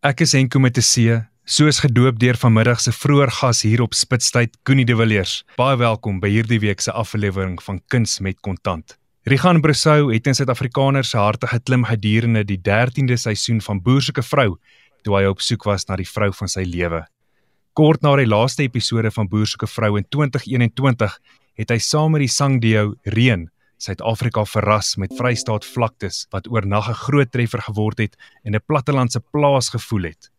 Ek is Henko met 'n C, soos gedoop deur vanmiddag se vroeër gas hier op Spitstyd, Koenie de Villiers. Baie welkom by hierdie week se aflewering van Kuns met Kontant. Rigan Brosou het in Suid-Afrikaners se harte geklim gedurende die 13de seisoen van Boer soeke vrou, toe hy op soek was na die vrou van sy lewe. Kort na die laaste episode van Boer soeke vrou in 2021, het hy saam met die sangduo Reën Suid-Afrika verras met Vrystaat vlaktes wat oornag 'n groot treffer geword het en 'n plattelandse plaas gevoel het.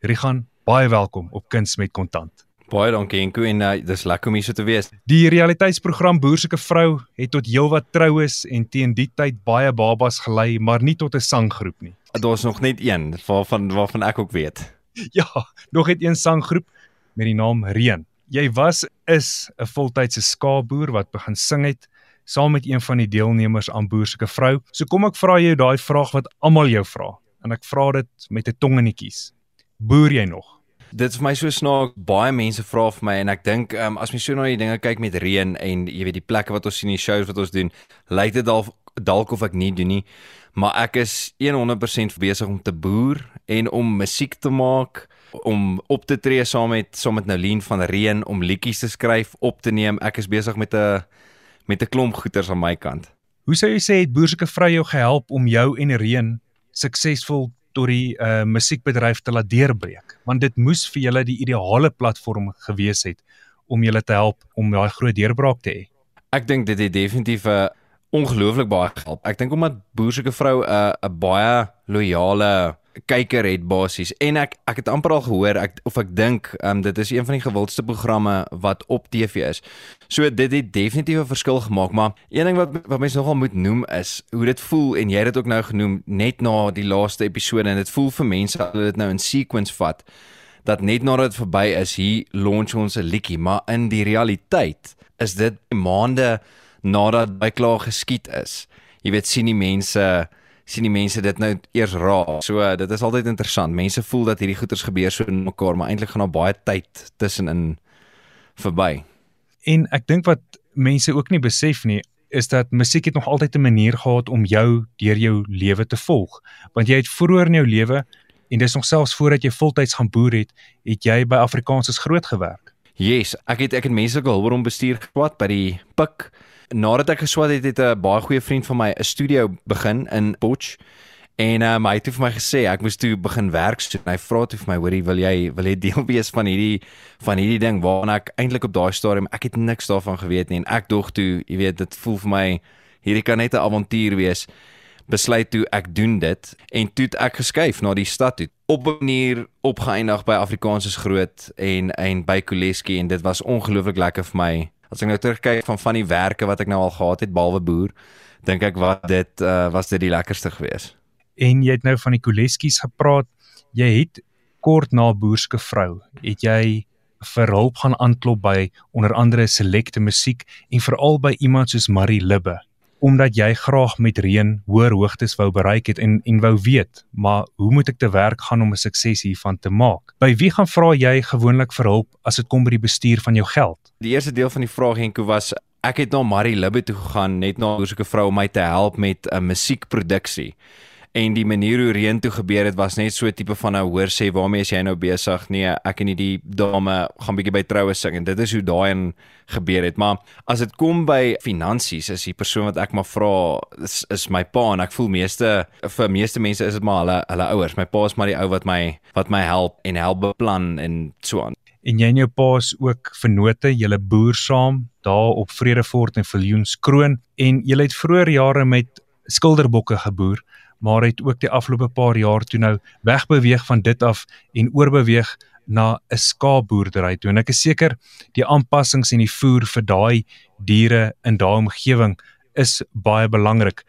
Rigan, baie welkom op Kuns met Kontant. Baie dankie Enko en uh, dis lekker om hier so te wees. Die realiteitsprogram Boer soeke vrou het tot heelwat troues en teen die tyd baie babas gelei, maar nie tot 'n sanggroep nie. Daar's nog net een waarvan waarvan ek ook weet. Ja, nog net een sanggroep met die naam Reën. Jy was is 'n voltydse skaapboer wat begin sing het saam met een van die deelnemers aan Boer soeke vrou. So kom ek vra jou daai vraag wat almal jou vra en ek vra dit met 'n tong in die kies. Boer jy nog? Dit is vir my so snaak baie mense vra vir my en ek dink um, as mens so na die dinge kyk met reën en jy weet die plekke wat ons sien die shows wat ons doen, lyk dit dalk dalk of ek nie doen nie, maar ek is 100% besig om te boer en om musiek te maak om op te tree saam met saam met Nolien van Reën om liedjies te skryf, op te neem. Ek is besig met 'n met 'n klomp goeters aan my kant. Hoe sou jy sê het Boersoeke vrou jou gehelp om jou en Reën suksesvol tot die uh, musiekbedryf te laat deurbreek? Want dit moes vir julle die ideale platform gewees het om julle te help om daai groot deurbraak te hê. Ek dink dit het definitief 'n uh, ongelooflik baie gehelp. Ek dink omdat Boersoeke vrou 'n uh, 'n baie loyale kyker het basies en ek ek het amper al gehoor ek of ek dink um, dit is een van die gewildste programme wat op TV is. So dit het definitief 'n verskil gemaak, maar een ding wat wat mense nogal moet noem is hoe dit voel en jy het dit ook nou genoem net na die laaste episode en dit voel vir mense as hulle dit nou in sequence vat dat net nadat dit verby is hier launch ons 'n liedjie, maar in die realiteit is dit maande nadat by klaar geskied is. Jy weet sien die mense sien die mense dit nou eers raak. So dit is altyd interessant. Mense voel dat hierdie goeters gebeur so in mekaar, maar eintlik gaan daar baie tyd tussenin verby. En ek dink wat mense ook nie besef nie, is dat musiek het nog altyd 'n manier gehad om jou deur jou lewe te volg. Want jy het vroeër in jou lewe en dis nog selfs voordat jy voltyds gaan boer het, het jy by Afrikaanses groot gewerk. Yes, ek het ek het menslike hulpbron bestuur gehad by die PIK nadat ek geswat het, het 'n baie goeie vriend van my 'n studio begin in Potch. En um, hy het vir my gesê ek moes toe begin werk so en hy vra toe vir my hoorie wil jy wil jy deel wees van hierdie van hierdie ding? Waarna ek eintlik op daai stadium ek het niks daarvan geweet nie. En ek dog toe jy weet dit voel vir my hierdie kan net 'n avontuur wees. Besluit toe ek doen dit en toe ek geskuif na die stad toe. Op 'n manier opgeëindig by Afrikaanses groot en en by Koleski en dit was ongelooflik lekker vir my as ek nou terugkyk van van die werke wat ek nou al gehad het behalwe boer, dink ek wat dit uh, was dit die lekkerste gewees. En jy het nou van die Koleskies gepraat. Jy het kort na boerske vrou, het jy vir hulp gaan aanklop by onder andere selekte musiek en veral by iemand soos Marie Libbe omdat jy graag met reën hoër hoogtes wou bereik het en en wou weet, maar hoe moet ek te werk gaan om 'n sukses hiervan te maak? By wie gaan vra jy gewoonlik vir hulp as dit kom by die bestuur van jou geld? Die eerste deel van die vraag Henko was ek het na Marie Libbe toe gegaan net na 'n soeke vrou om my te help met 'n musiekproduksie en die manier hoe reën toe gebeur het was net so 'n tipe van 'n hoor sê waarmee is jy nou besig? Nee ek en die dame gaan bietjie by troue sing en dit is hoe daai en gebeur het. Maar as dit kom by finansies is die persoon wat ek maar vra is, is my pa en ek voel meeste vir meeste mense is dit maar hulle hulle ouers. My pa is maar die ou wat my wat my help en help beplan en so aan. En jy en jou pa is ook vennote julle boer saam daar op Vredefort en Viljoenskroon. En julle het vroeër jare met skilderbokke geboer maar het ook die afgelope paar jaar toe nou wegbeweeg van dit af en oorbeweeg na 'n skaapboerdery toe. En ek is seker die aanpassings en die voer vir daai diere in daai omgewing is baie belangrik.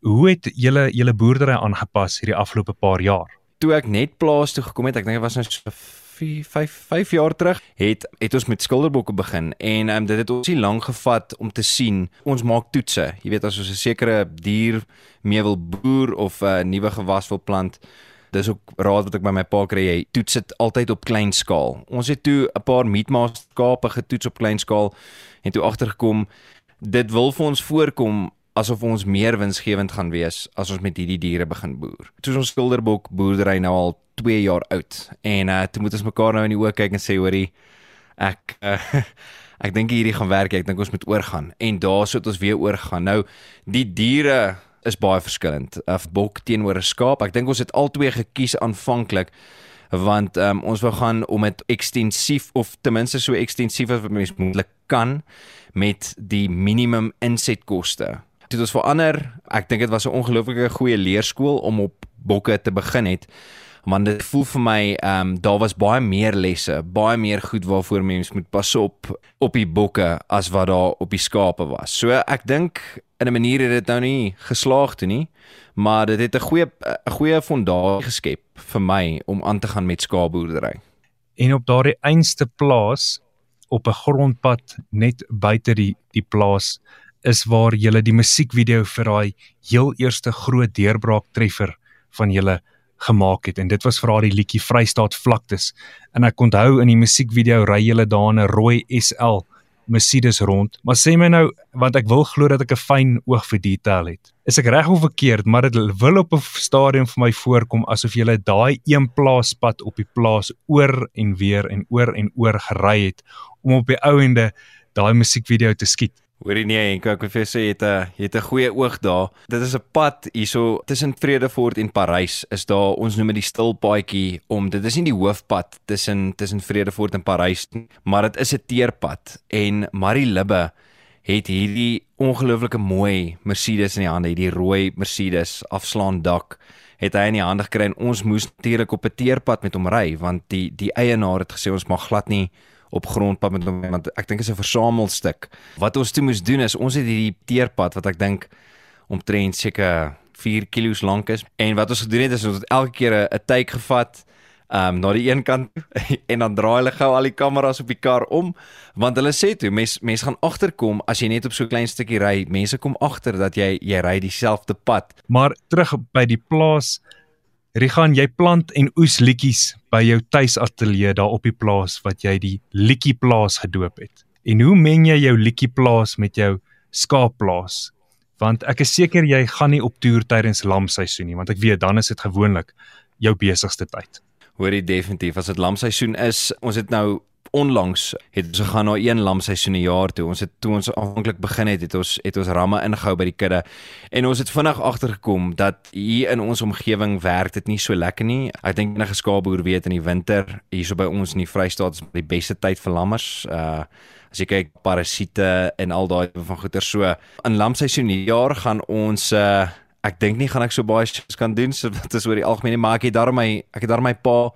Hoe het julle julle boerdery aangepas hierdie afgelope paar jaar? Toe ek net plaas toe gekom het, ek dink dit was nou so 4 5 5 jaar terug het het ons met skilderbokke begin en um, dit het ons nie lank gevat om te sien. Ons maak toetse. Jy weet as ons 'n sekere dier mee wil boer of 'n uh, nuwe gewas wil plant dis ook raad wat ek by my pa kry jy toets dit altyd op klein skaal. Ons het toe 'n paar meatmaster skape getoets op klein skaal en toe agtergekom dit wil vir ons voorkom asof ons meer winsgewend gaan wees as ons met hierdie diere begin boer. Toe ons skilderbok boerdery nou al 2 jaar oud en uh toe moet ons mekaar nou in die oë kyk en sê hoorie ek uh, ek dink hierdie gaan werk, ek dink ons moet oorgaan en daarso het ons weer oorgaan. Nou die diere is baie verskillend. 'n Bok teenoor 'n skaap. Ek dink ons het albei gekies aanvanklik want um, ons wou gaan om dit ekstensief of ten minste so ekstensief as wat mens moontlik kan met die minimum insetkoste. Dit was verander. Ek dink dit was 'n ongelooflike goeie leerskool om op bokke te begin het want dit voel vir my ehm um, daar was baie meer lesse, baie meer goed waarvoor mens moet pas op op die bokke as wat daar op die skape was. So ek dink in 'n manier het dit nou nie geslaag toe nie, maar dit het 'n goeie 'n goeie fondasie geskep vir my om aan te gaan met skaapboerdery. En op daardie einste plaas op 'n grondpad net buite die die plaas is waar jy die musiekvideo vir daai heel eerste groot deurbraak treffer van julle gemaak het. En dit was vir haar die liedjie Vrystaat vlaktes. En ek onthou in die musiekvideo ry hulle daar 'n rooi SL Mercedes rond. Maar sê my nou want ek wil glo dat ek 'n fyn oog vir detail het. Is ek reg of verkeerd maar dit wil op 'n stadium vir my voorkom asof jy daai een plaaspad op die plaas oor en weer en oor en oor gery het om op die ou ende daai musiekvideo te skiet Hoorie nee, en ek wil vir sê jy het 'n jy het 'n goeie oog daar. Dit is 'n pad hierso tussen Vredefort en Parys. Is daar ons noem dit die stil paadjie om dit is nie die hoofpad tussen tussen Vredefort en Parys nie, maar dit is 'n teerpad en Marie Libbe het hierdie ongelooflike mooi Mercedes in die hande, hierdie rooi Mercedes afslaan dak het hy in die hande gekry en ons moes natuurlik op 'n teerpad met hom ry want die die eienaar het gesê ons mag glad nie op grondpad met hom want ek dink is 'n versamelstuk. Wat ons toe moes doen is ons het hierdie teerpad wat ek dink omtrent seker 4 kg lank is. En wat ons gedoen het is ons het elke keer 'n take gevat um na die een kant en dan draai hulle gou al die kameras op die kar om want hulle sê toe mense mense gaan agterkom as jy net op so 'n klein stukkie ry. Mense kom agter dat jy jy ry dieselfde pad. Maar terug by die plaas Rigan, jy plant en oes liedjies by jou tuisateljee daar op die plaas wat jy die liedjieplaas gedoop het. En hoe meng jy jou liedjieplaas met jou skaapplaas? Want ek is seker jy gaan nie op toer tydens lamseisoen nie, want ek weet dan is dit gewoonlik jou besigste tyd. Hoorie definitief, as dit lamseisoen is, ons het nou onlangs het ons gegaan na een lamseisoen 'n jaar toe. Ons het toe ons aanvanklik begin het, het ons het ons ramme ingehou by die kudde en ons het vinnig agtergekom dat hier in ons omgewing werk dit nie so lekker nie. Ek dink enige skaapboer weet in die winter hierso by ons in die Vrystaat is die beste tyd vir lammers. Uh as jy kyk parasiete en al daai van goeie so in lamseisoen jaar gaan ons uh ek dink nie gaan ek so baie kan doen so dit is oor die algemeen maar ek het daar my ek het daar my pa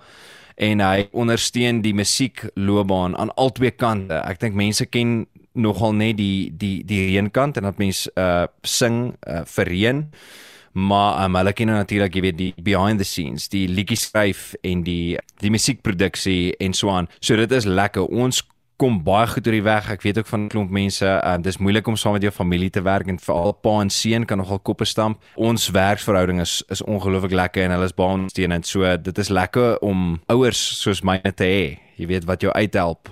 en hy ondersteun die musiekloopbaan aan albei kante. Ek dink mense ken nogal net die die die reenkant en dat mense uh sing uh, vir reën. Maar um, hulle ken natuurlik jy weet die behind the scenes, die liedjie skryf en die die musiekproduksie en so aan. So dit is lekker. Ons kom baie goed oor die weg. Ek weet ook van klomp mense, uh, dis moeilik om saam met jou familie te werk en veral pa en seun kan nogal koppe stamp. Ons werksverhouding is is ongelooflik lekker en hulle is baie ondersteunend. So dit is lekker om ouers soos myne te hê. Jy weet wat jou uithelp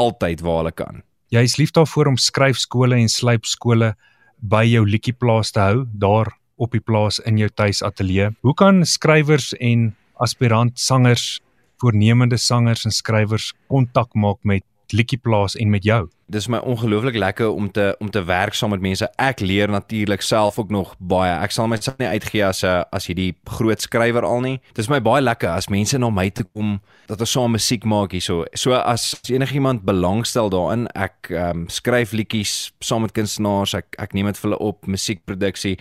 altyd waar hulle kan. Jy is lief daarvoor om skryfskole en slypskole by jou liedjieplaas te hou, daar op die plaas in jou tuisateljee. Hoe kan skrywers en aspirant sangers voornemende sangers en skrywers kontak maak met liedjie plaas en met jou. Dis my ongelooflik lekker om te om te werk saam met mense. Ek leer natuurlik self ook nog baie. Ek sal myself nie uitgee as 'n as hierdie groot skrywer al nie. Dis my baie lekker as mense na my toe kom dat ons saam musiek maak hierso. So as, as enigiemand belangstel daarin, ek um, skryf liedjies saam met kunstenaars. Ek ek neem dit vir hulle op musiekproduksie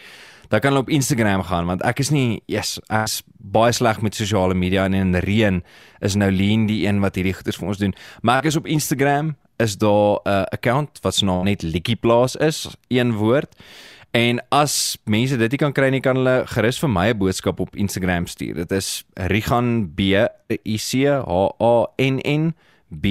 dan kan hulle op Instagram gaan want ek is nie yes, as baie sleg met sosiale media en in reën is nou Lean die een wat hierdie goeders vir ons doen. Maar ek is op Instagram is daar 'n uh, account wat se naam net Likkie Plaas is, een woord. En as mense dit nie kan kry nie, kan hulle gerus vir my 'n boodskap op Instagram stuur. Dit is Rigan B I C H A N N B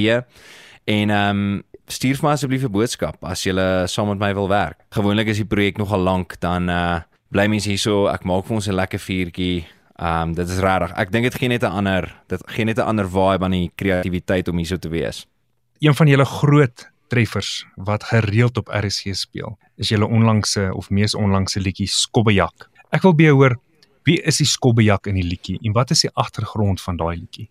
en ehm um, stuur vir my asseblief 'n boodskap as jy saam met my wil werk. Gewoonlik is die projek nogal lank dan uh bly mense hierso, ek maak vir ons 'n lekker vuurtjie. Ehm um, dit is regtig. Ek dink dit gee net 'n ander dit gee net 'n ander vibe aan die kreatiwiteit om hierso te wees. Een van julle groot treffers wat gereeld op RSG speel. Is julle onlangse of mees onlangse liedjie Skobbejak. Ek wil by jou hoor, wie is die Skobbejak in die liedjie en wat is die agtergrond van daai liedjie?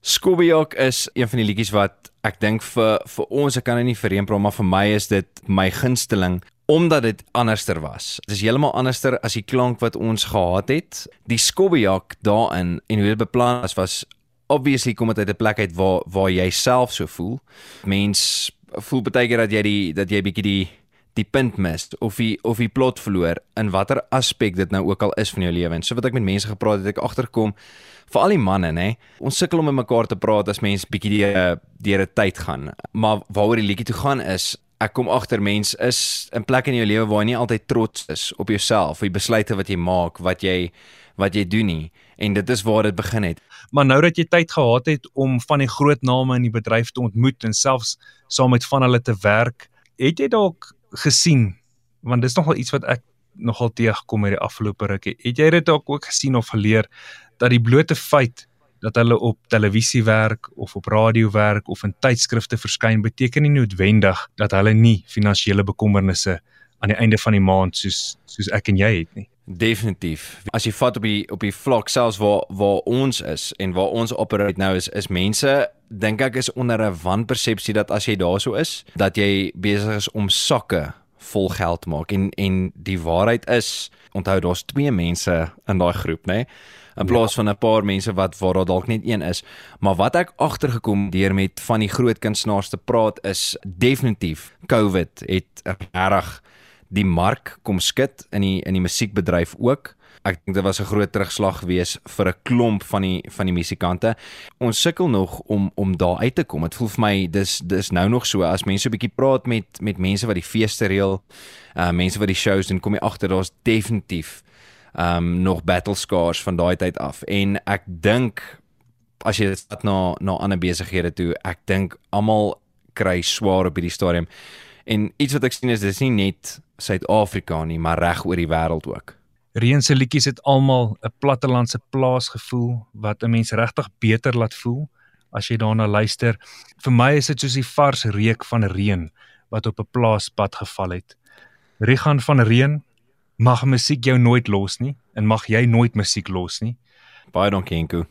Skobbejak is een van die liedjies wat ek dink vir vir ons ek kan dit nie vereen praat maar vir my is dit my gunsteling omdat dit anderster was. Dit is heeltemal anderster as die klank wat ons gehad het. Die Skobbejak daarin en hoe dit beplan is was obviously kom dit uit 'n plek uit waar waar jy self so voel. Mens voel baie keer dat jy die dat jy bietjie die die punt mis of die of die plot verloor in watter aspek dit nou ook al is van jou lewe. En so wat ek met mense gepraat het, ek agterkom vir al die manne nê. Ons sukkel om met mekaar te praat as mens bietjie die deur 'n tyd gaan. Maar waaroor die liedjie toe gaan is ek kom agter mens is in plek in jou lewe waar jy nie altyd trots is op jouself, op die besluite wat jy maak, wat jy wat jy doen nie en dit is waar dit begin het. Maar nou dat jy tyd gehad het om van die groot name in die bedryf te ontmoet en selfs saam met van hulle te werk, het jy dalk gesien want dis nogal iets wat ek nogal teëgekom het die afgelope ruk. Het jy dit dalk ook gesien of geleer dat die blote feit dat hulle op televisie werk of op radio werk of in tydskrifte verskyn beteken nie noodwendig dat hulle nie finansiële bekommernisse aan die einde van die maand soos soos ek en jy het nie. Definitief. As jy vat op die op die vlak selfs waar waar ons is en waar ons operate nou is is mense dink ek is onder 'n wanpersepsie dat as jy daarso is dat jy besig is om sakke vol geld maak en en die waarheid is onthou daar's twee mense in daai groep nê nee? In plaas ja. van 'n paar mense wat waar daar dalk net een is maar wat ek agtergekom deur met van die groot kunstenaars te praat is definitief covid het reg die mark kom skud in die in die musiekbedryf ook. Ek dink dit was 'n groot terugslag gewees vir 'n klomp van die van die musikante. Ons sukkel nog om om daar uit te kom. Dit voel vir my dis dis nou nog so as mense 'n bietjie praat met met mense wat die feeste reël, uh mense wat die shows doen, kom jy agter daar's definitief um nog battle scars van daai tyd af. En ek dink as jy dit na na ander besighede toe, ek dink almal kry swaar op hierdie stadium. En iets wat ek sien is dis nie net Suid-Afrika nie, maar reg oor die wêreld ook. Reën se liedjies het almal 'n plattelandse plaas gevoel wat 'n mens regtig beter laat voel as jy daarna luister. Vir my is dit soos die vars reuk van reën wat op 'n plaaspad geval het. Rigan van reën mag musiek jou nooit los nie en mag jy nooit musiek los nie. Baie dankie Enko.